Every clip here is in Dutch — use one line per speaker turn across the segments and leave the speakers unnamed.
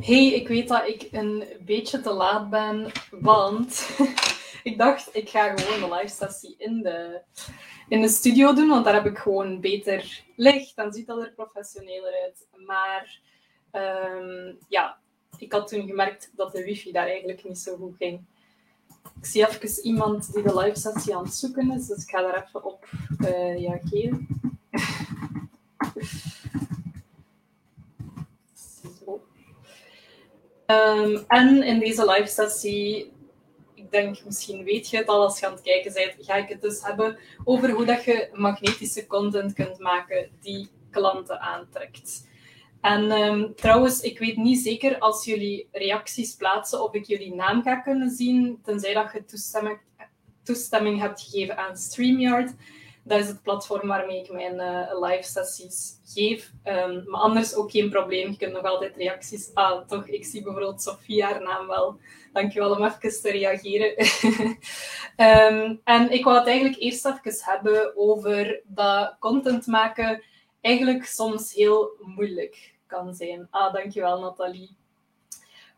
Hey, ik weet dat ik een beetje te laat ben, want ik dacht, ik ga gewoon de live sessie in de, in de studio doen, want daar heb ik gewoon beter licht en ziet dat er professioneler uit. Maar ehm, ja, ik had toen gemerkt dat de wifi daar eigenlijk niet zo goed ging. Ik zie even iemand die de live sessie aan het zoeken is, dus ik ga daar even op uh, reageren. Um, en in deze live sessie, ik denk misschien weet je het al als je aan het kijken bent, ga ik het dus hebben over hoe dat je magnetische content kunt maken die klanten aantrekt. En um, trouwens, ik weet niet zeker als jullie reacties plaatsen of ik jullie naam ga kunnen zien, tenzij dat je toestemming hebt gegeven aan StreamYard. Dat is het platform waarmee ik mijn uh, live sessies geef. Um, maar anders ook geen probleem. Je kunt nog altijd reacties. Ah, toch, ik zie bijvoorbeeld Sofia haar naam wel. Dankjewel om even te reageren. um, en ik wou het eigenlijk eerst even hebben over dat content maken eigenlijk soms heel moeilijk kan zijn. Ah, dankjewel Nathalie.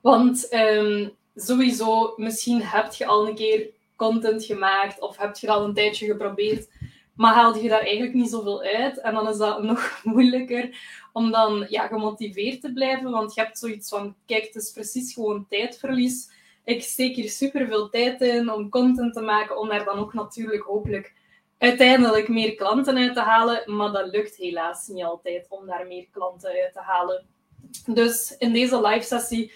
Want um, sowieso, misschien heb je al een keer content gemaakt of heb je al een tijdje geprobeerd maar haalde je daar eigenlijk niet zoveel uit. En dan is dat nog moeilijker om dan ja, gemotiveerd te blijven. Want je hebt zoiets van, kijk, het is precies gewoon tijdverlies. Ik steek hier super veel tijd in om content te maken, om daar dan ook natuurlijk hopelijk uiteindelijk meer klanten uit te halen. Maar dat lukt helaas niet altijd om daar meer klanten uit te halen. Dus in deze live sessie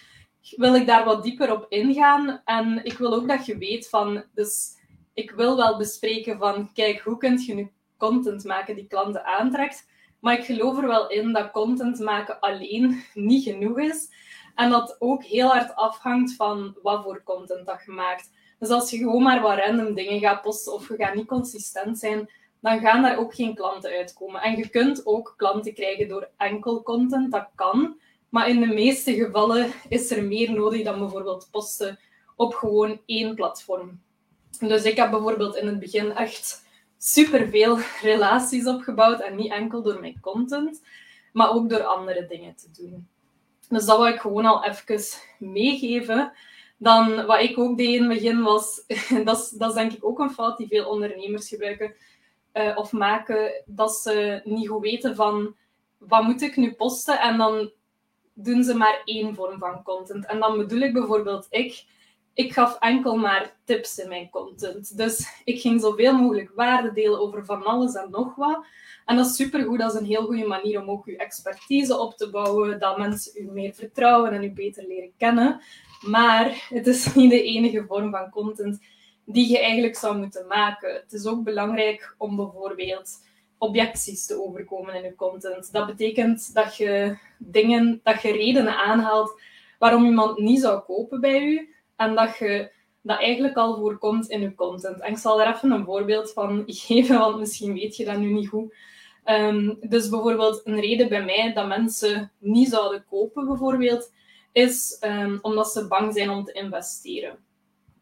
wil ik daar wat dieper op ingaan. En ik wil ook dat je weet van, dus ik wil wel bespreken van, kijk, hoe kun je nu content maken die klanten aantrekt. Maar ik geloof er wel in dat content maken alleen niet genoeg is. En dat ook heel hard afhangt van wat voor content dat je maakt. Dus als je gewoon maar wat random dingen gaat posten of je gaat niet consistent zijn, dan gaan daar ook geen klanten uitkomen. En je kunt ook klanten krijgen door enkel content, dat kan. Maar in de meeste gevallen is er meer nodig dan bijvoorbeeld posten op gewoon één platform. Dus ik heb bijvoorbeeld in het begin echt superveel relaties opgebouwd. En niet enkel door mijn content, maar ook door andere dingen te doen. Dus dat wil ik gewoon al even meegeven. Dan wat ik ook deed in het begin was, dat is, dat denk ik ook een fout die veel ondernemers gebruiken uh, of maken, dat ze niet goed weten van wat moet ik nu posten en dan doen ze maar één vorm van content. En dan bedoel ik bijvoorbeeld ik ik gaf enkel maar tips in mijn content. Dus ik ging zoveel mogelijk waarde delen over van alles en nog wat. En dat is supergoed. Dat is een heel goede manier om ook je expertise op te bouwen. Dat mensen u meer vertrouwen en u beter leren kennen. Maar het is niet de enige vorm van content die je eigenlijk zou moeten maken. Het is ook belangrijk om bijvoorbeeld objecties te overkomen in je content. Dat betekent dat je dingen, dat je redenen aanhaalt waarom iemand niet zou kopen bij u en dat je dat eigenlijk al voorkomt in je content. En ik zal er even een voorbeeld van geven, want misschien weet je dat nu niet goed. Ehm, dus bijvoorbeeld een reden bij mij dat mensen niet zouden kopen, bijvoorbeeld, is um, omdat ze bang zijn om te investeren.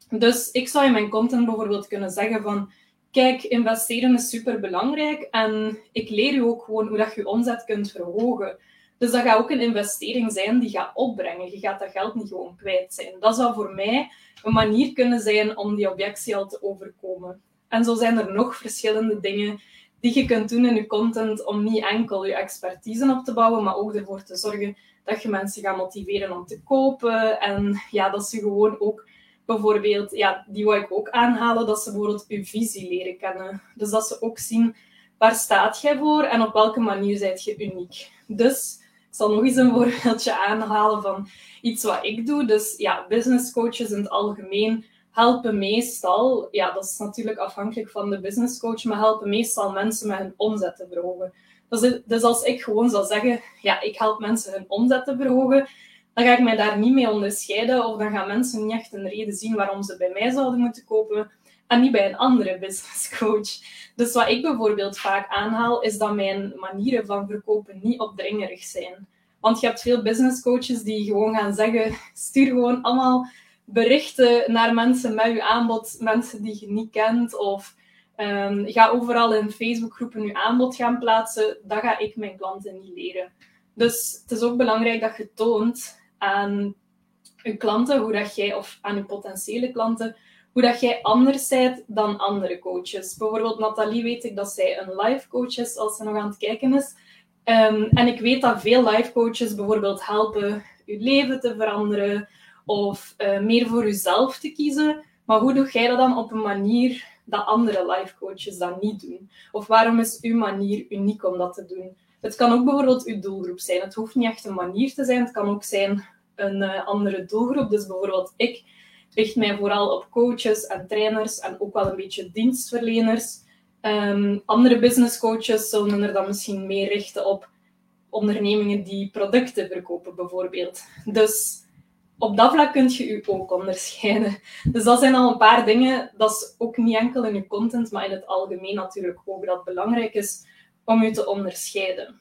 Dus ik zou in mijn content bijvoorbeeld kunnen zeggen van kijk, investeren is super belangrijk en ik leer je ook gewoon hoe dat je omzet kunt verhogen. Dus dat gaat ook een investering zijn die gaat opbrengen. Je gaat dat geld niet gewoon kwijt zijn. Dat zou voor mij een manier kunnen zijn om die objectie al te overkomen. En zo zijn er nog verschillende dingen die je kunt doen in je content om niet enkel je expertise op te bouwen, maar ook ervoor te zorgen dat je mensen gaat motiveren om te kopen. En ja, dat ze gewoon ook bijvoorbeeld, ja, die wil ik ook aanhalen, dat ze bijvoorbeeld je visie leren kennen. Dus dat ze ook zien waar staat jij voor en op welke manier zijt je uniek. Dus zal nog eens een voorbeeldje aanhalen van iets wat ik doe. Dus ja, business coaches in het algemeen helpen meestal, ja, dat is natuurlijk afhankelijk van de business coach, maar helpen meestal mensen met hun omzet te verhogen. Dus, dus als ik gewoon zou zeggen, ja, ik help mensen hun omzet te verhogen, dan ga ik mij daar niet mee onderscheiden of dan gaan mensen niet echt een reden zien waarom ze bij mij zouden moeten kopen en niet bij een andere business coach. Dus wat ik bijvoorbeeld vaak aanhaal, is dat mijn manieren van verkopen niet opdringerig zijn. Want je hebt veel business coaches die gewoon gaan zeggen: stuur gewoon allemaal berichten naar mensen met je aanbod, mensen die je niet kent. Of um, ga overal in Facebookgroepen je aanbod gaan plaatsen. Dat ga ik mijn klanten niet leren. Dus het is ook belangrijk dat je toont aan je klanten, hoe dat jij, of aan je potentiële klanten, hoe dat jij anders bent dan andere coaches. Bijvoorbeeld Nathalie weet ik dat zij een life coach is als ze nog aan het kijken is. Ehm, en ik weet dat veel life coaches bijvoorbeeld helpen je leven te veranderen of uh, meer voor jezelf te kiezen. Maar hoe doe jij dat dan op een manier dat andere life coaches dat niet doen? Of waarom is uw manier uniek om dat te doen? Het kan ook bijvoorbeeld uw doelgroep zijn. Het hoeft niet echt een manier te zijn. Het kan ook zijn een uh, andere doelgroep. Dus bijvoorbeeld ik richt mij vooral op coaches en trainers en ook wel een beetje dienstverleners. Um, andere business coaches zullen er dan misschien meer richten op ondernemingen die producten verkopen, bijvoorbeeld. Dus op dat vlak kun je je ook onderscheiden. Dus dat zijn al een paar dingen. Dat is ook niet enkel in je content, maar in het algemeen natuurlijk ook dat belangrijk is om je te onderscheiden.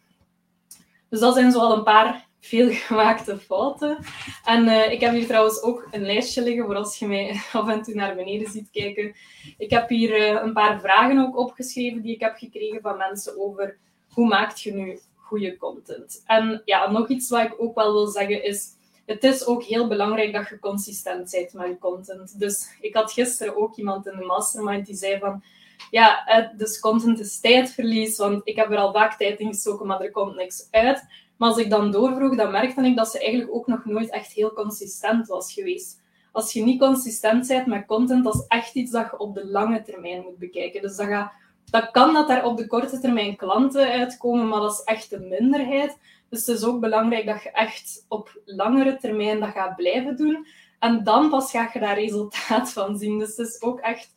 Dus dat zijn zoal een paar veelgemaakte fouten. En uh, ik heb hier trouwens ook een lijstje liggen voor als je mij af en toe naar beneden ziet kijken. Ik heb hier uh, een paar vragen ook opgeschreven die ik heb gekregen van mensen over hoe maak je nu goede content. En ja, nog iets wat ik ook wel wil zeggen is, het is ook heel belangrijk dat je consistent bent met je content. Dus ik had gisteren ook iemand in de mastermind die zei van, ja, dus content is tijdverlies, want ik heb er al vaak tijd in gestoken, maar er komt niks uit. Maar als ik dan doorvroeg, dan merkte ik dat ze eigenlijk ook nog nooit echt heel consistent was geweest. Als je niet consistent bent met content, dat is echt iets dat je op de lange termijn moet bekijken. Dus dat, dat kan dat daar op de korte termijn klanten uitkomen, maar dat is echt de minderheid. Dus het is ook belangrijk dat je echt op langere termijn dat gaat blijven doen. En dan pas ga je daar resultaat van zien. Dus het is ook echt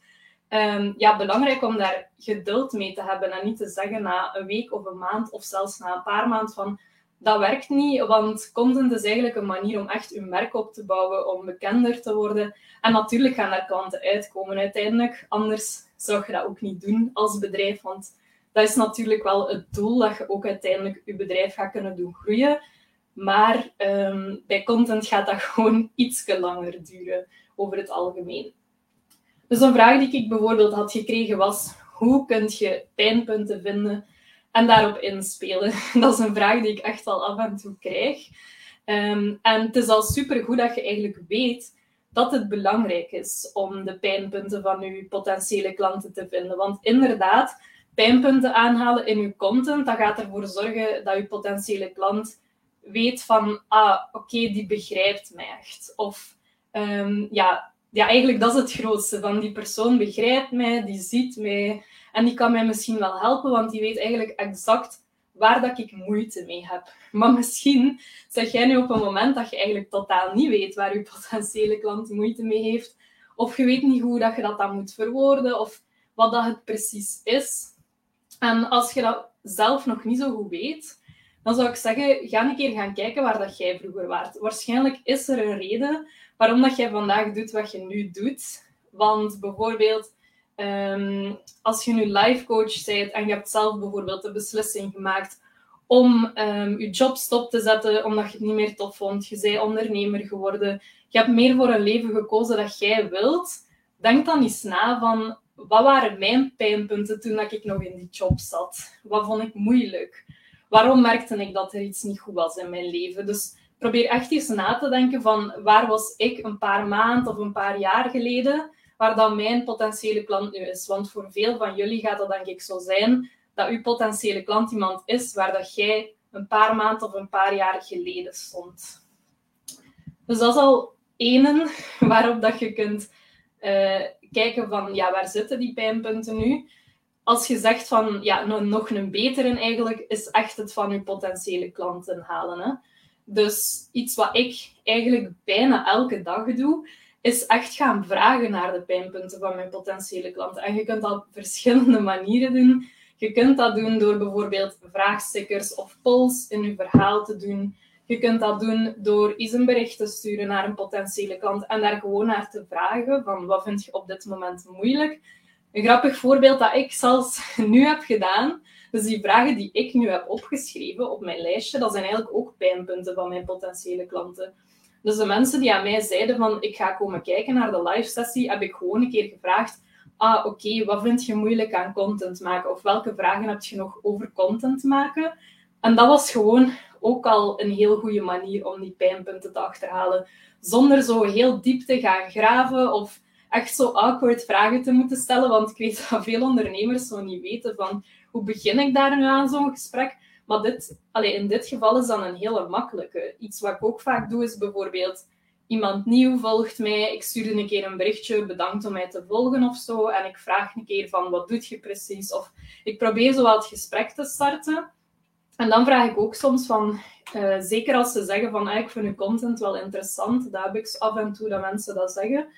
um, ja, belangrijk om daar geduld mee te hebben. En niet te zeggen na een week of een maand of zelfs na een paar maanden van dat werkt niet, want content is eigenlijk een manier om echt je merk op te bouwen, om bekender te worden. En natuurlijk gaan daar klanten uitkomen uiteindelijk, anders zou je dat ook niet doen als bedrijf, want dat is natuurlijk wel het doel, dat je ook uiteindelijk je bedrijf gaat kunnen doen groeien. Maar um, bij content gaat dat gewoon iets langer duren, over het algemeen. Dus een vraag die ik bijvoorbeeld had gekregen was, hoe kun je pijnpunten vinden en daarop inspelen? Dat is een vraag die ik echt al af en toe krijg. Um, en het is al supergoed dat je eigenlijk weet dat het belangrijk is om de pijnpunten van je potentiële klanten te vinden. Want inderdaad, pijnpunten aanhalen in je content, dat gaat ervoor zorgen dat je potentiële klant weet van, ah, oké, die begrijpt mij echt. Of um, ja, ja, eigenlijk dat is het grootste. Van die persoon begrijpt mij, die ziet mij en die kan mij misschien wel helpen, want die weet eigenlijk exact waar dat ik moeite mee heb. Maar misschien zeg jij nu op een moment dat je eigenlijk totaal niet weet waar je potentiële klant moeite mee heeft, of je weet niet hoe dat je dat dan moet verwoorden, of wat dat het precies is. En als je dat zelf nog niet zo goed weet, dan zou ik zeggen, ga een keer gaan kijken waar dat jij vroeger waart. Waarschijnlijk is er een reden waarom dat jij vandaag doet wat je nu doet. Want bijvoorbeeld, ehm, als je nu life coach bent en je hebt zelf bijvoorbeeld de beslissing gemaakt om um, je job stop te zetten omdat je het niet meer tof vond, je bent ondernemer geworden, je hebt meer voor een leven gekozen dat jij wilt, denk dan eens na van wat waren mijn pijnpunten toen dat ik nog in die job zat? Wat vond ik moeilijk? Waarom merkte ik dat er iets niet goed was in mijn leven? Dus probeer echt eens na te denken van waar was ik een paar maanden of een paar jaar geleden, waar dan mijn potentiële klant nu is. Want voor veel van jullie gaat dat denk ik zo zijn dat uw potentiële klant iemand is waar dat jij een paar maanden of een paar jaar geleden stond. Dus dat is al één waarop dat je kunt uh, kijken van ja, waar zitten die pijnpunten nu? Als je zegt van ja, nog een betere eigenlijk, is echt het van je potentiële klanten halen. Hè? Dus iets wat ik eigenlijk bijna elke dag doe, is echt gaan vragen naar de pijnpunten van mijn potentiële klanten. En je kunt dat op verschillende manieren doen. Je kunt dat doen door bijvoorbeeld vraagstickers of polls in je verhaal te doen. Je kunt dat doen door eens een bericht te sturen naar een potentiële klant en daar gewoon naar te vragen van wat vind je op dit moment moeilijk. Een grappig voorbeeld dat ik zelfs nu heb gedaan, dus die vragen die ik nu heb opgeschreven op mijn lijstje, dat zijn eigenlijk ook pijnpunten van mijn potentiële klanten. Dus de mensen die aan mij zeiden van ik ga komen kijken naar de live sessie, heb ik gewoon een keer gevraagd, ah oké, wat vind je moeilijk aan content maken? Of welke vragen heb je nog over content maken? En dat was gewoon ook al een heel goede manier om die pijnpunten te achterhalen. Zonder zo heel diep te gaan graven of echt zo awkward vragen te moeten stellen. Want ik weet dat veel ondernemers zo niet weten van hoe begin ik daar nu aan zo'n gesprek. Maar dit, allez, in dit geval is dat een hele makkelijke. Iets wat ik ook vaak doe is bijvoorbeeld iemand nieuw volgt mij, ik stuur een keer een berichtje, bedankt om mij te volgen of zo, en ik vraag een keer van wat doet je precies, of ik probeer zo wat het gesprek te starten. En dan vraag ik ook soms van, uh, zeker als ze zeggen van ah, ik vind je content wel interessant, dat heb ik af en toe dat mensen dat zeggen,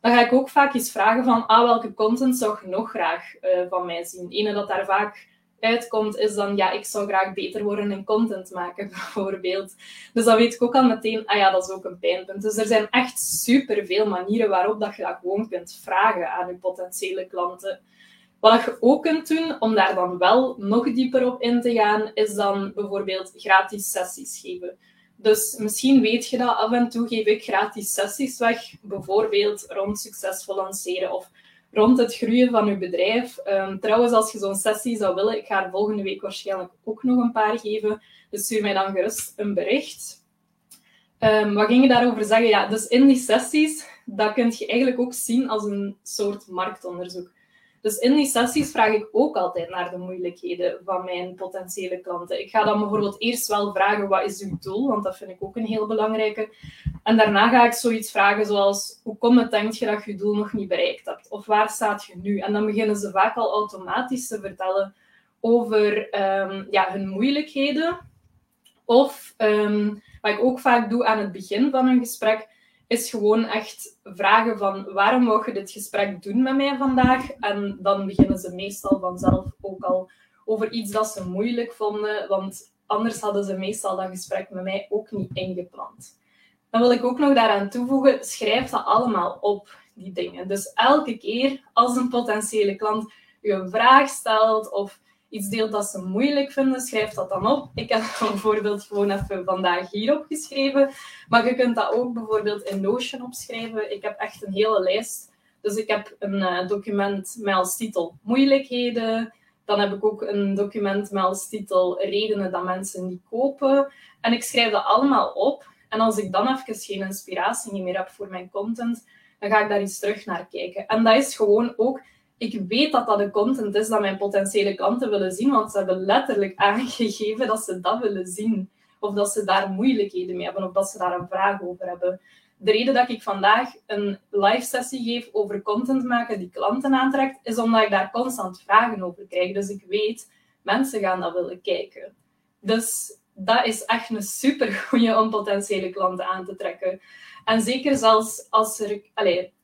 dan ga ik ook vaak eens vragen van ah, welke content zou je nog graag uh, van mij zien. Ene dat daar vaak uitkomt, is dan, ja, ik zou graag beter worden in content maken, bijvoorbeeld. Dus dan weet ik ook al meteen, ah ja, dat is ook een pijnpunt. Dus er zijn echt superveel manieren waarop dat je dat gewoon kunt vragen aan je potentiële klanten. Wat je ook kunt doen, om daar dan wel nog dieper op in te gaan, is dan bijvoorbeeld gratis sessies geven. Dus misschien weet je dat af en toe geef ik gratis sessies weg, bijvoorbeeld rond succesvol lanceren of rond het groeien van je bedrijf. Um, trouwens, als je zo'n sessie zou willen, ik ga er volgende week waarschijnlijk ook nog een paar geven. Dus stuur mij dan gerust een bericht. Um, wat ging je daarover zeggen? Ja, dus in die sessies, dat kun je eigenlijk ook zien als een soort marktonderzoek. Dus in die sessies vraag ik ook altijd naar de moeilijkheden van mijn potentiële klanten. Ik ga dan bijvoorbeeld eerst wel vragen, wat is uw doel? Want dat vind ik ook een heel belangrijke. En daarna ga ik zoiets vragen zoals, hoe komt het, denk je, dat je je doel nog niet bereikt hebt? Of waar staat je nu? En dan beginnen ze vaak al automatisch te vertellen over um, ja, hun moeilijkheden. Of, um, wat ik ook vaak doe aan het begin van een gesprek, is gewoon echt vragen van waarom wou je dit gesprek doen met mij vandaag? En dan beginnen ze meestal vanzelf ook al over iets dat ze moeilijk vonden, want anders hadden ze meestal dat gesprek met mij ook niet ingepland. Dan wil ik ook nog daaraan toevoegen, schrijf dat allemaal op, die dingen. Dus elke keer als een potentiële klant je een vraag stelt of iets deelt dat ze moeilijk vinden, schrijf dat dan op. Ik heb bijvoorbeeld gewoon even vandaag hier opgeschreven. Maar je kunt dat ook bijvoorbeeld in Notion opschrijven. Ik heb echt een hele lijst. Dus ik heb een uh, document met als titel moeilijkheden. Dan heb ik ook een document met als titel redenen dat mensen niet kopen. En ik schrijf dat allemaal op. En als ik dan even geen inspiratie meer heb voor mijn content, dan ga ik daar eens terug naar kijken. En dat is gewoon ook ik weet dat dat de content is dat mijn potentiële klanten willen zien, want ze hebben letterlijk aangegeven dat ze dat willen zien. Of dat ze daar moeilijkheden mee hebben, of dat ze daar een vraag over hebben. De reden dat ik vandaag een live sessie geef over content maken die klanten aantrekt, is omdat ik daar constant vragen over krijg. Dus ik weet, mensen gaan dat willen kijken. Dus dat is echt een super goede om potentiële klanten aan te trekken. En zeker zelfs als er,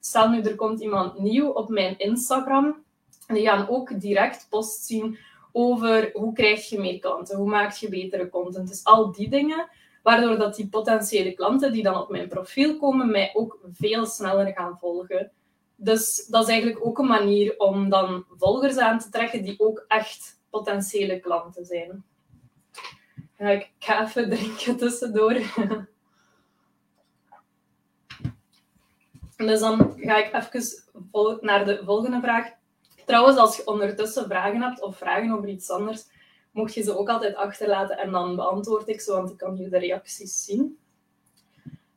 stel nu er komt iemand nieuw op mijn Instagram, die gaan ook direct post zien over hoe krijg je meer klanten, hoe maak je betere content. Dus al die dingen, waardoor dat die potentiële klanten die dan op mijn profiel komen, mij ook veel sneller gaan volgen. Dus dat is eigenlijk ook een manier om dan volgers aan te trekken die ook echt potentiële klanten zijn. ik ga even drinken tussendoor. Dus dan ga ik even naar de volgende vraag. Trouwens, als je ondertussen vragen hebt of vragen over iets anders, mocht je ze ook altijd achterlaten en dan beantwoord ik ze, want ik kan hier de reacties zien.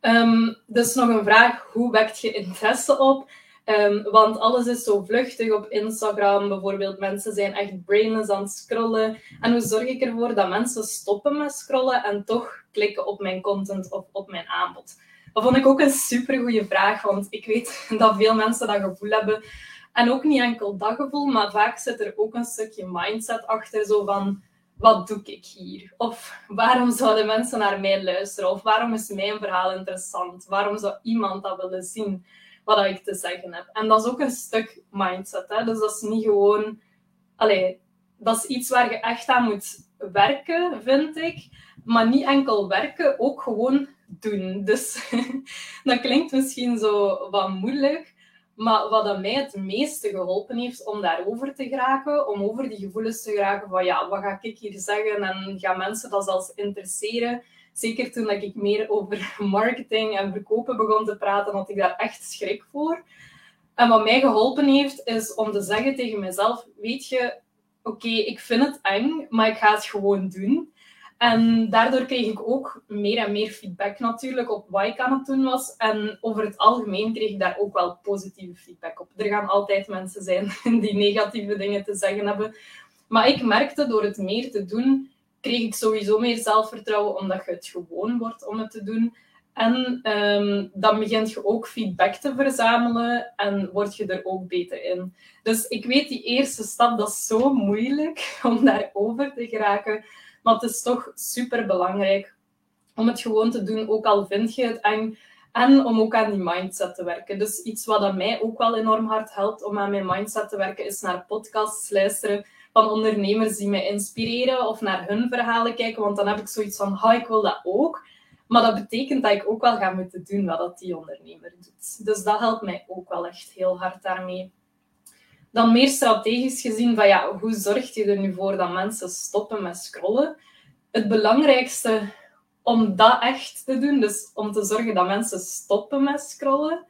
Um, dus nog een vraag, hoe wekt je interesse op? Um, want alles is zo vluchtig op Instagram. Bijvoorbeeld, mensen zijn echt brainless aan het scrollen. En hoe zorg ik ervoor dat mensen stoppen met scrollen en toch klikken op mijn content of op mijn aanbod? Dat vond ik ook een supergoeie vraag, want ik weet dat veel mensen dat gevoel hebben. En ook niet enkel dat gevoel, maar vaak zit er ook een stukje mindset achter, zo van, wat doe ik hier? Of waarom zouden mensen naar mij luisteren? Of waarom is mijn verhaal interessant? Waarom zou iemand dat willen zien, wat ik te zeggen heb? En dat is ook een stuk mindset, hè? dus dat is niet gewoon... Allee, dat is iets waar je echt aan moet werken, vind ik. Maar niet enkel werken, ook gewoon doen. Dus dat klinkt misschien zo wat moeilijk. Maar wat dat mij het meeste geholpen heeft om daarover te geraken, om over die gevoelens te geraken van ja, wat ga ik hier zeggen en gaan mensen dat zelfs interesseren. Zeker toen ik meer over marketing en verkopen begon te praten, had ik daar echt schrik voor. En wat mij geholpen heeft, is om te zeggen tegen mezelf, weet je, oké, ik vind het eng, maar ik ga het gewoon doen. En daardoor kreeg ik ook meer en meer feedback natuurlijk op wat ik aan het doen was. En over het algemeen kreeg ik daar ook wel positieve feedback op. Er gaan altijd mensen zijn die negatieve dingen te zeggen hebben. Maar ik merkte door het meer te doen, kreeg ik sowieso meer zelfvertrouwen, omdat je het gewoon wordt om het te doen. En um, dan begint je ook feedback te verzamelen en word je er ook beter in. Dus ik weet, die eerste stap, dat is zo moeilijk om daarover te geraken. Maar het is toch super belangrijk om het gewoon te doen, ook al vind je het eng. En om ook aan die mindset te werken. Dus iets wat mij ook wel enorm hard helpt om aan mijn mindset te werken, is naar podcasts luisteren van ondernemers die mij inspireren of naar hun verhalen kijken. Want dan heb ik zoiets van, ha, ik wil dat ook. Maar dat betekent dat ik ook wel ga moeten doen wat die ondernemer doet. Dus dat helpt mij ook wel echt heel hard daarmee. Dan meer strategisch gezien van ja, hoe zorg je er nu voor dat mensen stoppen met scrollen? Het belangrijkste om dat echt te doen, dus om te zorgen dat mensen stoppen met scrollen,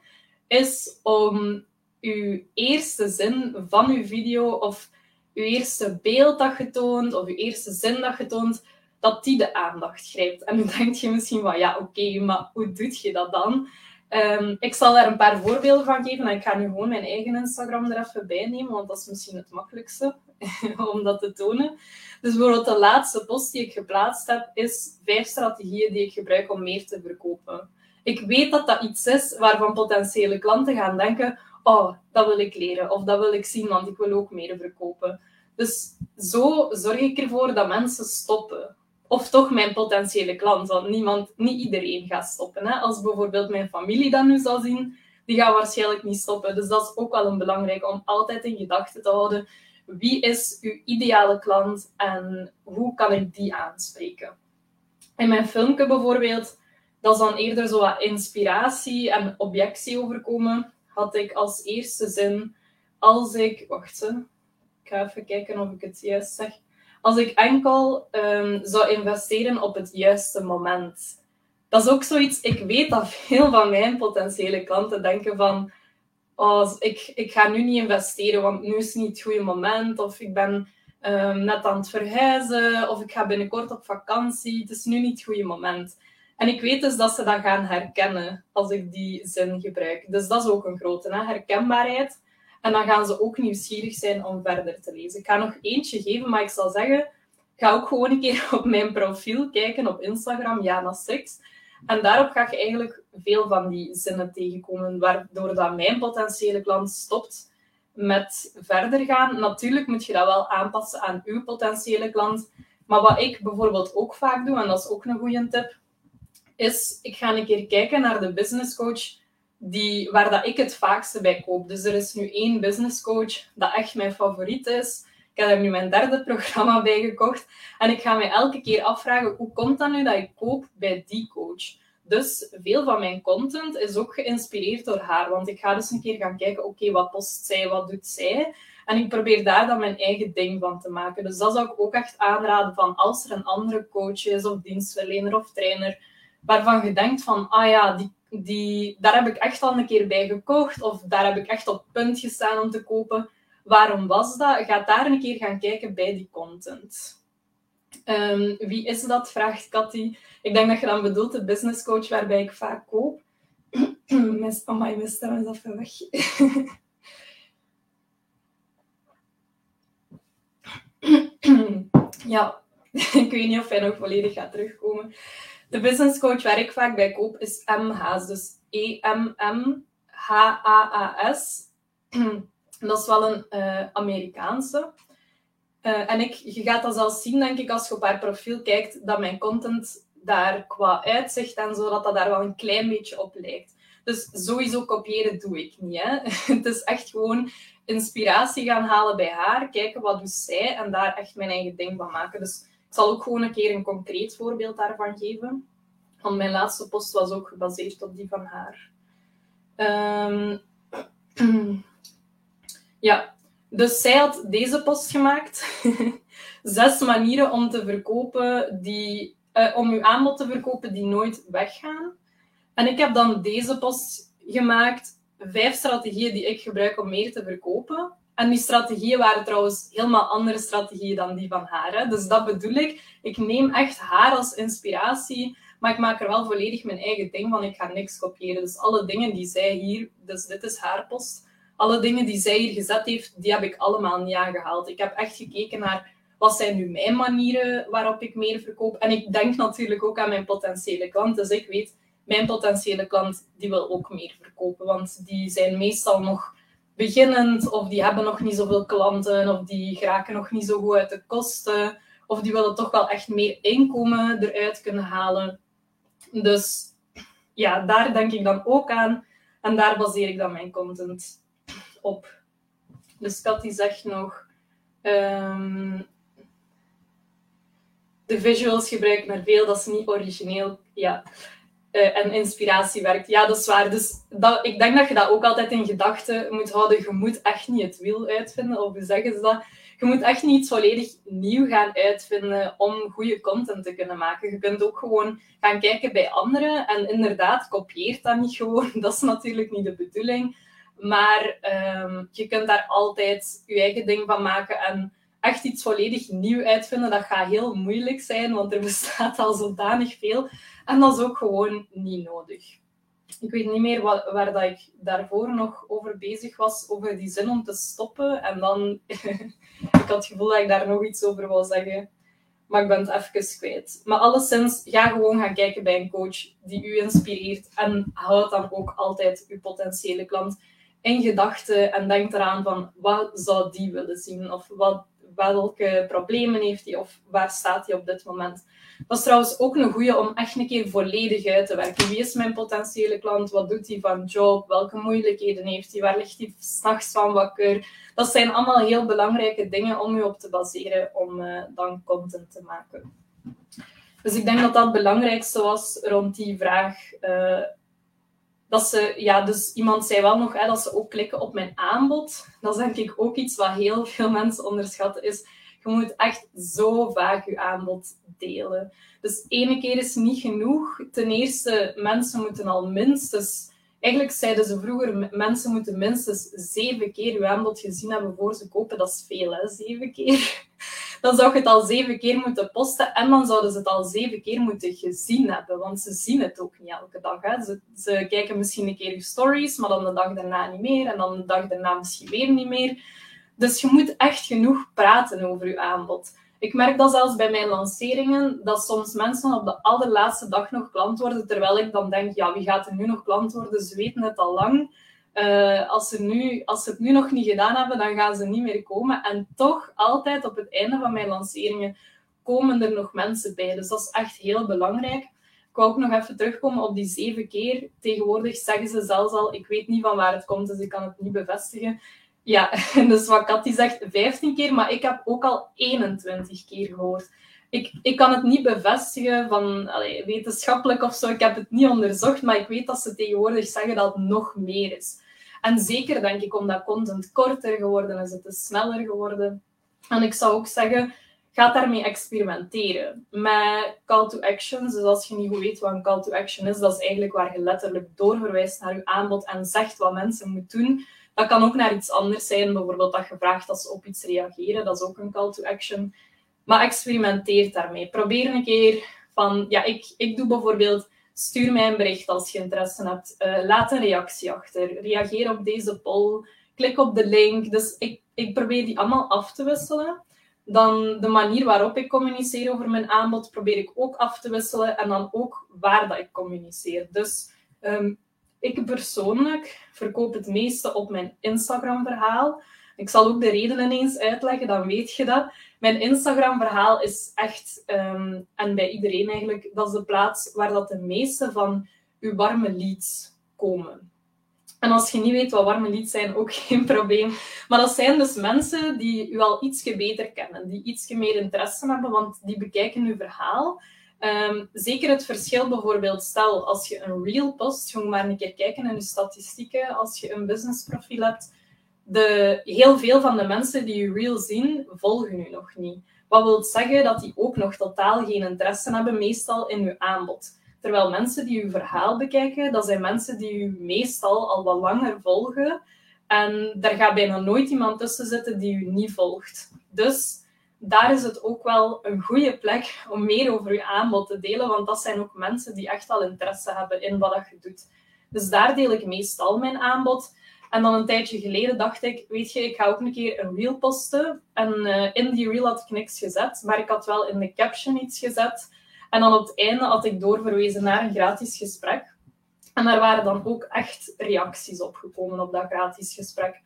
is om uw eerste zin van uw video of uw eerste beeld dat je toont of uw eerste zin dat je toont, dat die de aandacht grijpt. En dan denk je misschien van, ja, oké, maar hoe doe je dat dan? Um, ik zal daar een paar voorbeelden van geven en ik ga nu gewoon mijn eigen Instagram er even bij nemen, want dat is misschien het makkelijkste om dat te tonen. Dus bijvoorbeeld de laatste post die ik geplaatst heb, is vijf strategieën die ik gebruik om meer te verkopen. Ik weet dat dat iets is waarvan potentiële klanten gaan denken, oh, dat wil ik leren of dat wil ik zien, want ik wil ook meer verkopen. Dus zo zorg ik ervoor dat mensen stoppen. Of toch mijn potentiële klant, want niemand, niet iedereen gaat stoppen. Hè? Als bijvoorbeeld mijn familie dat nu zal zien, die gaan waarschijnlijk niet stoppen. Dus dat is ook wel een belangrijk om altijd in gedachten te houden. Wie is uw ideale klant en hoe kan ik die aanspreken? In mijn filmpje bijvoorbeeld, dat is dan eerder zo wat inspiratie en objectie overkomen, had ik als eerste zin, als ik, wacht ik ga even kijken of ik het juist zeg als ik enkel um, zou investeren op het juiste moment. Dat is ook zoiets, ik weet dat veel van mijn potentiële klanten denken van, oh, ik, ik ga nu niet investeren, want nu is niet het goede moment, of ik ben um, net aan het verhuizen, of ik ga binnenkort op vakantie, het is nu niet het goede moment. En ik weet dus dat ze dat gaan herkennen als ik die zin gebruik. Dus dat is ook een grote hè? herkenbaarheid. En dan gaan ze ook nieuwsgierig zijn om verder te lezen. Ik ga nog eentje geven, maar ik zal zeggen, ga ook gewoon een keer op mijn profiel kijken op Instagram, Jana Six. En daarop ga je eigenlijk veel van die zinnen tegenkomen, waardoor dat mijn potentiële klant stopt met verder gaan. Natuurlijk moet je dat wel aanpassen aan uw potentiële klant. Maar wat ik bijvoorbeeld ook vaak doe, en dat is ook een goede tip, is ik ga een keer kijken naar de business coach die, waar dat ik het vaakste bij koop. Dus er is nu één business coach dat echt mijn favoriet is. Ik heb er nu mijn derde programma bij gekocht. En ik ga mij elke keer afvragen, hoe komt dat nu dat ik koop bij die coach? Dus veel van mijn content is ook geïnspireerd door haar. Want ik ga dus een keer gaan kijken, oké, wat post zij, wat doet zij? En ik probeer daar dan mijn eigen ding van te maken. Dus dat zou ik ook echt aanraden van als er een andere coach is, of dienstverlener of trainer, waarvan je denkt van, ah ja, die die, daar heb ik echt al een keer bij gekocht of daar heb ik echt op punt gestaan om te kopen. Waarom was dat? Ga daar een keer gaan kijken bij die content. Um, wie is dat? vraagt Cathy. Ik denk dat je dan bedoelt de business coach waarbij ik vaak koop. Oh my, mijn stem is even weg. ja, ik weet niet of hij nog volledig gaat terugkomen. De business coach waar ik vaak bij koop is MH's, dus E-M-M-H-A-A-S. Dat is wel een uh, Amerikaanse. Uh, en ik, je gaat dat zelfs zien, denk ik, als je op haar profiel kijkt, dat mijn content daar qua uitzicht en zo, dat dat daar wel een klein beetje op lijkt. Dus sowieso kopiëren doe ik niet. Hè? Het is echt gewoon inspiratie gaan halen bij haar, kijken wat doet zij en daar echt mijn eigen ding van maken. Dus ik zal ook gewoon een keer een concreet voorbeeld daarvan geven. Want mijn laatste post was ook gebaseerd op die van haar. Um, ja, dus zij had deze post gemaakt. Zes manieren om te verkopen die, uh, om uw aanbod te verkopen die nooit weggaan. En ik heb dan deze post gemaakt. Vijf strategieën die ik gebruik om meer te verkopen. En die strategieën waren trouwens helemaal andere strategieën dan die van haar. Dus dat bedoel ik. Ik neem echt haar als inspiratie, maar ik maak er wel volledig mijn eigen ding van. Ik ga niks kopiëren. Dus alle dingen die zij hier, dus dit is haar post, alle dingen die zij hier gezet heeft, die heb ik allemaal niet aangehaald. Ik heb echt gekeken naar wat zijn nu mijn manieren waarop ik meer verkoop. En ik denk natuurlijk ook aan mijn potentiële klant. Dus ik weet, mijn potentiële klant die wil ook meer verkopen. Want die zijn meestal nog beginnend, of die hebben nog niet zoveel klanten, of die geraken nog niet zo goed uit de kosten, of die willen toch wel echt meer inkomen eruit kunnen halen. Dus ja, daar denk ik dan ook aan. En daar baseer ik dan mijn content op. Dus Kat die zegt nog... Um, de visuals gebruik maar veel, dat is niet origineel. Ja. Uh, en inspiratie werkt. Ja, dat is waar. Dus dat, ik denk dat je dat ook altijd in gedachten moet houden. Je moet echt niet het wiel uitvinden, of hoe zeggen ze dat? Je moet echt niet iets volledig nieuw gaan uitvinden om goede content te kunnen maken. Je kunt ook gewoon gaan kijken bij anderen. En inderdaad, kopieert dat niet gewoon. Dat is natuurlijk niet de bedoeling. Maar um, je kunt daar altijd je eigen ding van maken. En echt iets volledig nieuw uitvinden, dat gaat heel moeilijk zijn, want er bestaat al zodanig veel. En dat is ook gewoon niet nodig. Ik weet niet meer waar dat ik daarvoor nog over bezig was, over die zin om te stoppen. En dan, ik had het gevoel dat ik daar nog iets over wil zeggen. Maar ik ben het even kwijt. Maar alleszins, ga gewoon gaan kijken bij een coach die u inspireert. En houd dan ook altijd uw potentiële klant in gedachten. En denk eraan van, wat zou die willen zien? Of wat welke problemen heeft hij of waar staat hij op dit moment. Dat is trouwens ook een goede om echt een keer volledig uit te werken. Wie is mijn potentiële klant? Wat doet hij van job? Welke moeilijkheden heeft hij? Waar ligt hij s'nachts van wakker? Dat zijn allemaal heel belangrijke dingen om je op te baseren om uh, dan content te maken. Dus ik denk dat dat het belangrijkste was rond die vraag. Uh, dat ze, ja, dus iemand zei wel nog hè, dat ze ook klikken op mijn aanbod. Dat is denk ik ook iets wat heel veel mensen onderschatten, is je moet echt zo vaak je aanbod delen. Dus ene keer is niet genoeg. Ten eerste, mensen moeten al minstens... Eigenlijk zeiden ze vroeger, mensen moeten minstens zeven keer je aanbod gezien hebben voor ze kopen. Dat is veel, hè? Zeven keer dan zou je het al zeven keer moeten posten en dan zouden ze het al zeven keer moeten gezien hebben, want ze zien het ook niet elke dag. Ze, ze kijken misschien een keer je stories, maar dan de dag daarna niet meer en dan de dag daarna misschien weer niet meer. Dus je moet echt genoeg praten over je aanbod. Ik merk dat zelfs bij mijn lanceringen, dat soms mensen op de allerlaatste dag nog klant worden, terwijl ik dan denk, ja, wie gaat er nu nog klant worden? Ze weten het al lang. Uh, als, ze nu, als ze het nu nog niet gedaan hebben, dan gaan ze niet meer komen. En toch, altijd op het einde van mijn lanceringen, komen er nog mensen bij. Dus dat is echt heel belangrijk. Ik wou ook nog even terugkomen op die zeven keer. Tegenwoordig zeggen ze zelfs al, ik weet niet van waar het komt, dus ik kan het niet bevestigen. Ja, dus wat Cathy zegt, 15 keer, maar ik heb ook al 21 keer gehoord. Ik, ik kan het niet bevestigen van wetenschappelijk of zo, ik heb het niet onderzocht, maar ik weet dat ze tegenwoordig zeggen dat het nog meer is. En zeker denk ik omdat content korter geworden is, het is sneller geworden. En ik zou ook zeggen, ga daarmee experimenteren. Met call to actions, dus als je niet goed weet wat een call to action is, dat is eigenlijk waar je letterlijk doorverwijst naar je aanbod en zegt wat mensen moeten doen. Dat kan ook naar iets anders zijn, bijvoorbeeld dat je vraagt dat ze op iets reageren, dat is ook een call to action. Maar experimenteer daarmee. Probeer een keer van, ja, ik, ik doe bijvoorbeeld Stuur mij een bericht als je interesse hebt. Uh, laat een reactie achter. Reageer op deze poll. Klik op de link. Dus ik, ik probeer die allemaal af te wisselen. Dan de manier waarop ik communiceer over mijn aanbod probeer ik ook af te wisselen. En dan ook waar dat ik communiceer. Dus um, ik persoonlijk verkoop het meeste op mijn Instagram-verhaal. Ik zal ook de redenen eens uitleggen, dan weet je dat. Mijn Instagram-verhaal is echt, um, en bij iedereen eigenlijk, dat is de plaats waar dat de meeste van uw warme leads komen. En als je niet weet wat warme leads zijn, ook geen probleem. Maar dat zijn dus mensen die u al ietsje beter kennen, die ietsje meer interesse hebben, want die bekijken uw verhaal. Um, zeker het verschil bijvoorbeeld, stel als je een reel post, moet maar een keer kijken in je statistieken als je een businessprofiel hebt de, heel veel van de mensen die je reel zien, volgen u nog niet. Wat wil zeggen dat die ook nog totaal geen interesse hebben, meestal in uw aanbod. Terwijl mensen die uw verhaal bekijken, dat zijn mensen die u meestal al wat langer volgen En daar gaat bijna nooit iemand tussen zitten die u niet volgt. Dus daar is het ook wel een goede plek om meer over je aanbod te delen, want dat zijn ook mensen die echt al interesse hebben in wat je doet. Dus daar deel ik meestal mijn aanbod. En dan een tijdje geleden dacht ik, weet je, ik ga ook een keer een reel posten. En uh, in die reel had ik niks gezet, maar ik had wel in de caption iets gezet. En dan op het einde had ik doorverwezen naar een gratis gesprek. En daar waren dan ook echt reacties op gekomen op dat gratis gesprek.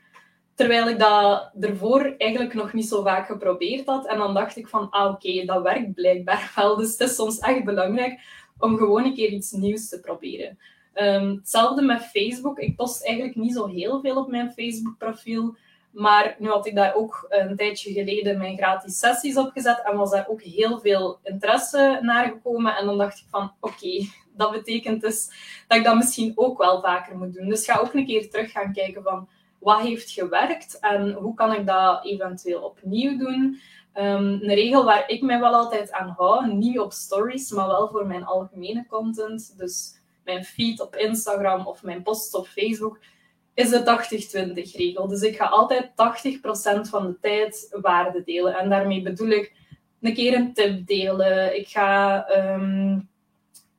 Terwijl ik dat ervoor eigenlijk nog niet zo vaak geprobeerd had. En dan dacht ik van, ah oké, dat werkt blijkbaar wel. Dus het is soms echt belangrijk om gewoon een keer iets nieuws te proberen. Um, hetzelfde met Facebook. Ik post eigenlijk niet zo heel veel op mijn Facebook-profiel. Maar nu had ik daar ook een tijdje geleden mijn gratis sessies op gezet en was daar ook heel veel interesse naar gekomen. En dan dacht ik van, oké, dat betekent dus dat ik dat misschien ook wel vaker moet doen. Dus ga ook een keer terug gaan kijken van, wat heeft gewerkt en hoe kan ik dat eventueel opnieuw doen. Um, een regel waar ik mij wel altijd aan hou, niet op stories, maar wel voor mijn algemene content. Dus mijn feed op Instagram of mijn posts op Facebook, is de 80-20 regel. Dus ik ga altijd 80% van de tijd waarde delen. En daarmee bedoel ik een keer een tip delen. Ik ga um,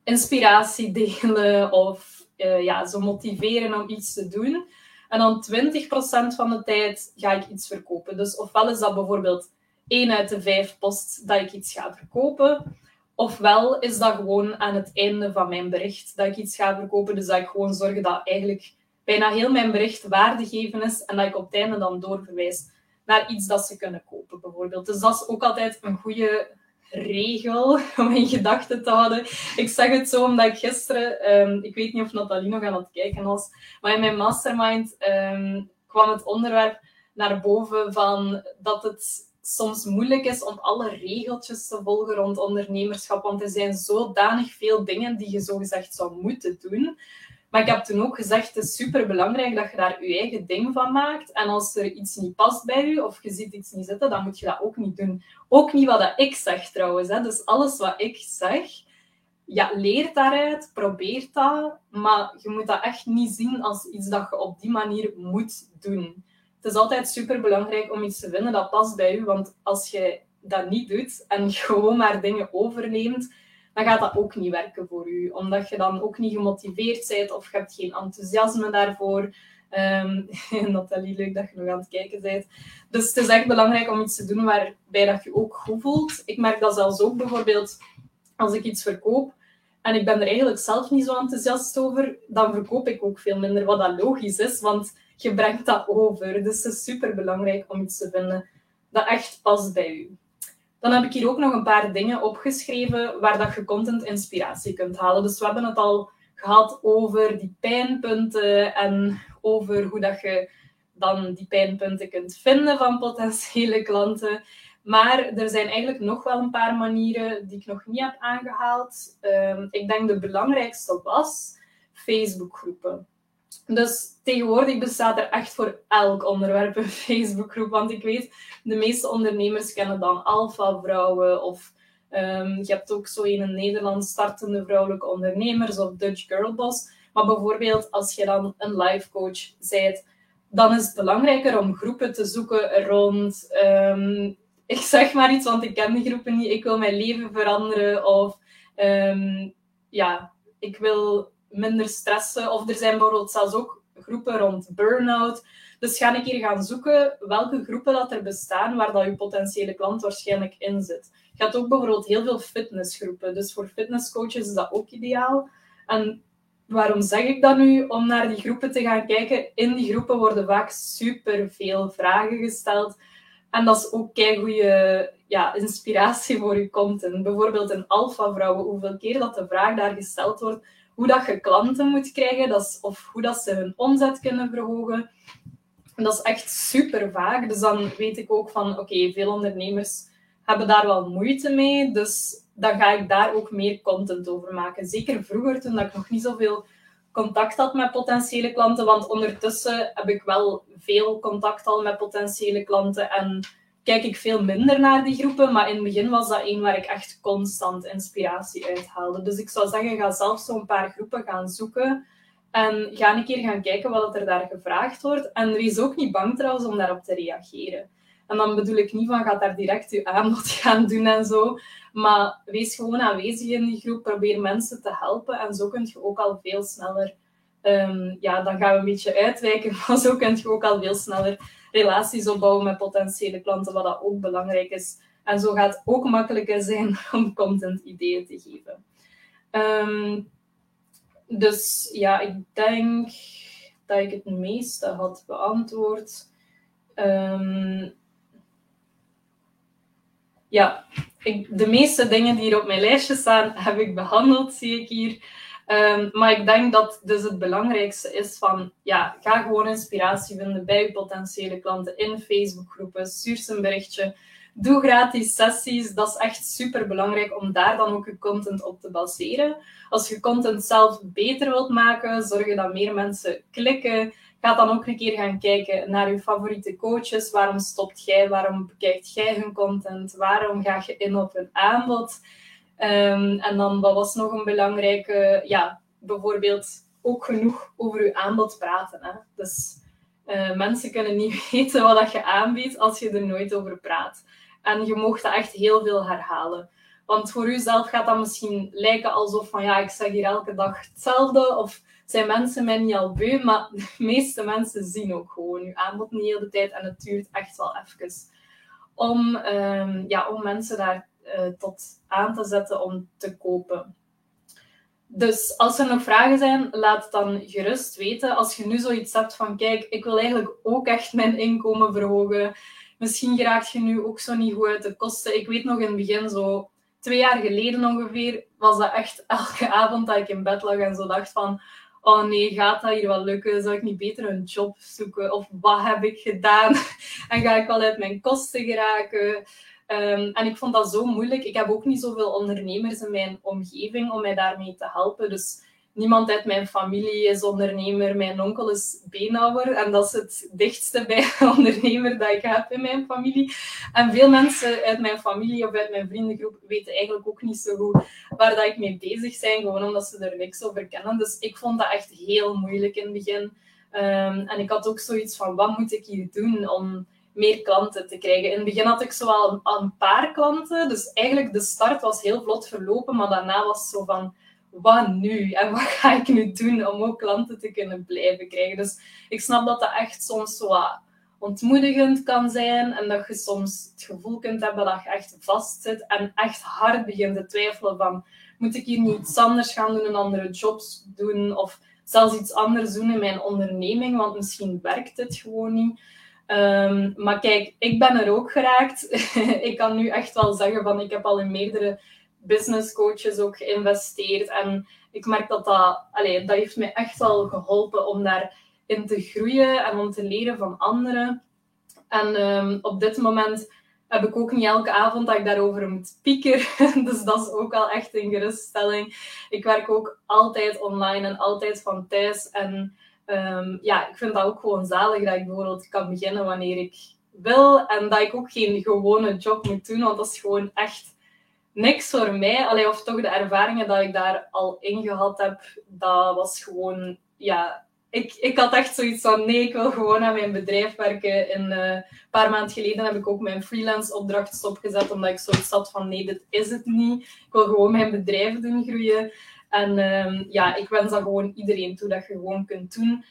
inspiratie delen of uh, ja, zo motiveren om iets te doen. En dan 20% van de tijd ga ik iets verkopen. Dus ofwel is dat bijvoorbeeld 1 uit de 5 posts dat ik iets ga verkopen. Ofwel is dat gewoon aan het einde van mijn bericht dat ik iets ga verkopen. Dus dat ik gewoon zorg dat eigenlijk bijna heel mijn bericht waardegeven is en dat ik op het einde dan doorverwijs naar iets dat ze kunnen kopen, bijvoorbeeld. Dus dat is ook altijd een goede regel om in gedachten te houden. Ik zeg het zo omdat ik gisteren, ehm, ik weet niet of Nathalie nog aan het kijken was, maar in mijn mastermind ehm, kwam het onderwerp naar boven van dat het soms moeilijk is om alle regeltjes te volgen rond ondernemerschap, want er zijn zodanig veel dingen die je zogezegd zou moeten doen. Maar ik heb toen ook gezegd, het is super belangrijk dat je daar je eigen ding van maakt. En als er iets niet past bij je, of je ziet iets niet zitten, dan moet je dat ook niet doen. Ook niet wat ik zeg trouwens. Hè. Dus alles wat ik zeg, ja, leer daaruit, probeer dat. Maar je moet dat echt niet zien als iets dat je op die manier moet doen. Het is altijd super belangrijk om iets te vinden dat past bij je. Want als je dat niet doet en gewoon maar dingen overneemt, dan gaat dat ook niet werken voor u. Omdat je dan ook niet gemotiveerd bent of je hebt geen enthousiasme daarvoor. Um, Nathalie, leuk dat je nog aan het kijken bent. Dus het is echt belangrijk om iets te doen waarbij dat je ook goed voelt. Ik merk dat zelfs ook bijvoorbeeld als ik iets verkoop en ik ben er eigenlijk zelf niet zo enthousiast over, dan verkoop ik ook veel minder, wat dat logisch is, want je brengt dat over. Dus het is super belangrijk om iets te vinden dat echt past bij u. Dan heb ik hier ook nog een paar dingen opgeschreven waar dat je content inspiratie kunt halen. Dus we hebben het al gehad over die pijnpunten en over hoe dat je dan die pijnpunten kunt vinden van potentiële klanten. Maar er zijn eigenlijk nog wel een paar manieren die ik nog niet heb aangehaald. Ehm, ik denk de belangrijkste was Facebookgroepen. Dus tegenwoordig bestaat er echt voor elk onderwerp een Facebookgroep. Want ik weet, de meeste ondernemers kennen dan Alpha-vrouwen of um, je hebt ook zo in Nederland startende vrouwelijke ondernemers of Dutch Girl Boss. Maar bijvoorbeeld als je dan een life coach bent, dan is het belangrijker om groepen te zoeken rond... Um, ik zeg maar iets, want ik ken die groepen niet. Ik wil mijn leven veranderen of um, ja, ik wil minder stressen. Of er zijn bijvoorbeeld zelfs ook groepen rond burn-out. Dus ga een keer gaan zoeken welke groepen dat er bestaan waar dat je potentiële klant waarschijnlijk in zit. Je hebt ook bijvoorbeeld heel veel fitnessgroepen. Dus voor fitnesscoaches is dat ook ideaal. En waarom zeg ik dat nu? Om naar die groepen te gaan kijken. In die groepen worden vaak super veel vragen gesteld. En dat is ook een goede ja, inspiratie voor je content. Bijvoorbeeld in Alpha Vrouwen, hoeveel keer dat de vraag daar gesteld wordt hoe dat je klanten moet krijgen, dat is, of hoe dat ze hun omzet kunnen verhogen. En dat is echt super vaak. Dus dan weet ik ook van, oké, veel ondernemers hebben daar wel moeite mee. Dus dan ga ik daar ook meer content over maken. Zeker vroeger, toen ik nog niet zoveel contact had met potentiële klanten. Want ondertussen heb ik wel veel contact al met potentiële klanten. En kijk ik veel minder naar die groepen. Maar in het begin was dat één waar ik echt constant inspiratie uit haalde. Dus ik zou zeggen, ga zelf zo'n paar groepen gaan zoeken. En ga een keer gaan kijken wat er daar gevraagd wordt. En wees ook niet bang trouwens om daarop te reageren. En dan bedoel ik niet van, ga daar direct je aanbod gaan doen en zo. Maar wees gewoon aanwezig in die groep. Probeer mensen te helpen. En zo kun je ook al veel sneller... Ehm, ja, dan gaan we een beetje uitwijken. Maar zo kun je ook al veel sneller relaties opbouwen met potentiële klanten. Wat dat ook belangrijk is. En zo gaat het ook makkelijker zijn om content ideeën te geven. Ehm, dus ja, ik denk dat ik het meeste had beantwoord. Um, ja, ik, de meeste dingen die hier op mijn lijstje staan, heb ik behandeld, zie ik hier. Um, maar ik denk dat dus het belangrijkste is van, ja, ga gewoon inspiratie vinden bij je potentiële klanten in Facebookgroepen. Stuur ze een berichtje. Doe gratis sessies. Dat is echt super belangrijk om daar dan ook je content op te baseren. Als je content zelf beter wilt maken, zorg dat meer mensen klikken. Ga dan ook een keer gaan kijken naar je favoriete coaches. Waarom stopt jij? Waarom bekijkt jij hun content? Waarom ga je in op hun aanbod? Um, en dan, wat was nog een belangrijke? Ja, bijvoorbeeld ook genoeg over je aanbod praten. Hè? Dus uh, mensen kunnen niet weten wat dat je aanbiedt als je er nooit over praat. En je mocht dat echt heel veel herhalen. Want voor jezelf gaat dat misschien lijken alsof van ja, ik zeg hier elke dag hetzelfde. Of zijn mensen mij niet al beu. Maar de meeste mensen zien ook gewoon je aanbod niet de hele tijd. En het duurt echt wel even om, um, ja, om mensen daar uh, tot aan te zetten om te kopen. Dus als er nog vragen zijn, laat het dan gerust weten. Als je nu zoiets hebt van, kijk, ik wil eigenlijk ook echt mijn inkomen verhogen. Misschien geraakt je nu ook zo niet goed uit de kosten. Ik weet nog in het begin, zo twee jaar geleden ongeveer, was dat echt elke avond dat ik in bed lag en zo dacht van, oh nee, gaat dat hier wel lukken? Zou ik niet beter een job zoeken? Of wat heb ik gedaan? en ga ik wel uit mijn kosten geraken? Um, en ik vond dat zo moeilijk. Ik heb ook niet zoveel ondernemers in mijn omgeving om mij daarmee te helpen. Dus niemand uit mijn familie is ondernemer. Mijn onkel is beenhouwer en dat is het dichtste bij ondernemer dat ik heb in mijn familie. En veel mensen uit mijn familie of uit mijn vriendengroep weten eigenlijk ook niet zo goed waar dat ik mee bezig ben, gewoon omdat ze er niks over kennen. Dus ik vond dat echt heel moeilijk in het begin. Um, en ik had ook zoiets van, wat moet ik hier doen om meer klanten te krijgen. In het begin had ik zo wel een, een, paar klanten, dus eigenlijk de start was heel vlot verlopen, maar daarna was het zo van, wat nu? En wat ga ik nu doen om ook klanten te kunnen blijven krijgen? Dus ik snap dat dat echt soms zo wat ontmoedigend kan zijn en dat je soms het gevoel kunt hebben dat je echt vastzit en echt hard begint te twijfelen van, moet ik hier niet iets anders gaan doen, een andere jobs doen of zelfs iets anders doen in mijn onderneming, want misschien werkt het gewoon niet. Um, maar kijk, ik ben er ook geraakt. ik kan nu echt wel zeggen van ik heb al in meerdere business coaches ook geïnvesteerd. En ik merk dat dat, allez, dat heeft mij echt wel geholpen om daarin te groeien en om te leren van anderen. En um, op dit moment heb ik ook niet elke avond dat ik daarover moet piekeren. dus dat is ook al echt een geruststelling. Ik werk ook altijd online en altijd van thuis. En um, ja, ik vind dat ook gewoon zalig dat ik bijvoorbeeld kan beginnen wanneer ik wil. En dat ik ook geen gewone job moet doen, want dat is gewoon echt niks voor mij. Allee, of toch de ervaringen dat ik daar al in gehad heb, dat was gewoon, ja... Ik, ik had echt zoiets van, nee, ik wil gewoon aan mijn bedrijf werken. En uh, een paar maanden geleden heb ik ook mijn freelance opdracht stopgezet, omdat ik zoiets had van, nee, dit is het niet. Ik wil gewoon mijn bedrijf doen groeien. En um, ja, ik wens dat gewoon iedereen toe, dat je gewoon kunt doen.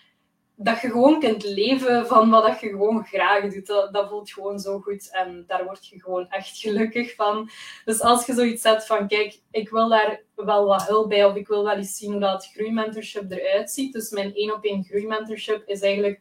Dat je gewoon kunt leven van wat dat je gewoon graag doet. Dat, voelt gewoon zo goed en daar word je gewoon echt gelukkig van. Dus als je zoiets zet van, kijk, ik wil daar wel wat hulp bij of ik wil wel eens zien hoe dat groeimentorship eruit ziet. Dus mijn één op één groeimentorship is eigenlijk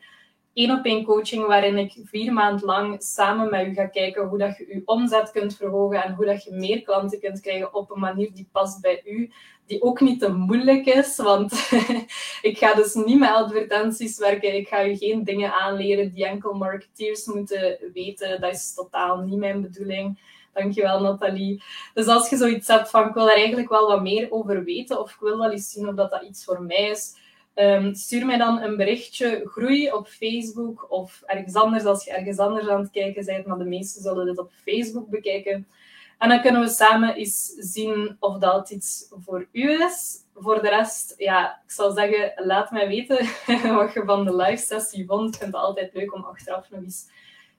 één op één coaching waarin ik vier maanden lang samen met u ga kijken hoe dat je je omzet kunt verhogen en hoe dat je meer klanten kunt krijgen op een manier die past bij u, die ook niet te moeilijk is, want ik ga dus niet met advertenties werken, ik ga je geen dingen aanleren die enkel marketeers moeten weten, dat is totaal niet mijn bedoeling. Dankjewel, Nathalie. Dus als je zoiets hebt van, ik wil daar eigenlijk wel wat meer over weten, of ik wil wel eens zien of dat, dat iets voor mij is, Ehm, stuur mij dan een berichtje groei op Facebook of ergens anders als je ergens anders aan het kijken bent, maar de meesten zullen dit op Facebook bekijken. En dan kunnen we samen eens zien of dat iets voor u is. Voor de rest, ja, ik zal zeggen, laat mij weten wat je van de live sessie vond. Ik vind het altijd leuk om achteraf nog eens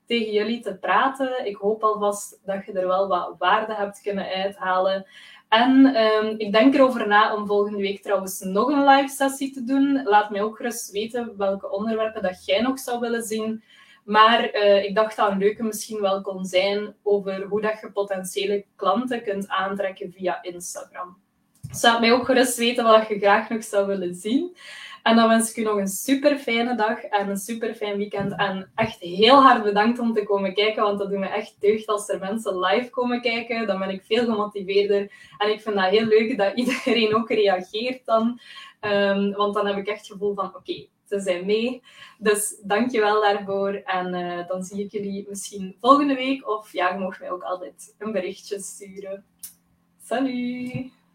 tegen jullie te praten. Ik hoop alvast dat je er wel wat waarde hebt kunnen uithalen. En ehm, ik denk erover na om volgende week trouwens nog een live sessie te doen. Laat mij ook gerust weten welke onderwerpen dat jij nog zou willen zien. Maar uh, ik dacht dat een leuke misschien wel kon zijn over hoe dat je potentiële klanten kunt aantrekken via Instagram. Dus laat mij ook gerust weten wat je graag nog zou willen zien. En dan wens ik u nog een super fijne dag en een super fijn weekend. En echt heel hard bedankt om te komen kijken, want dat doet me echt deugd als er mensen live komen kijken. Dan ben ik veel gemotiveerder. En ik vind dat heel leuk dat iedereen ook reageert dan. Um, want dan heb ik echt het gevoel van, oké, ze zijn mee. Dus dankjewel daarvoor. En uh, dan zie ik jullie misschien volgende week. Of ja, je mag mij ook altijd een berichtje sturen. Salut!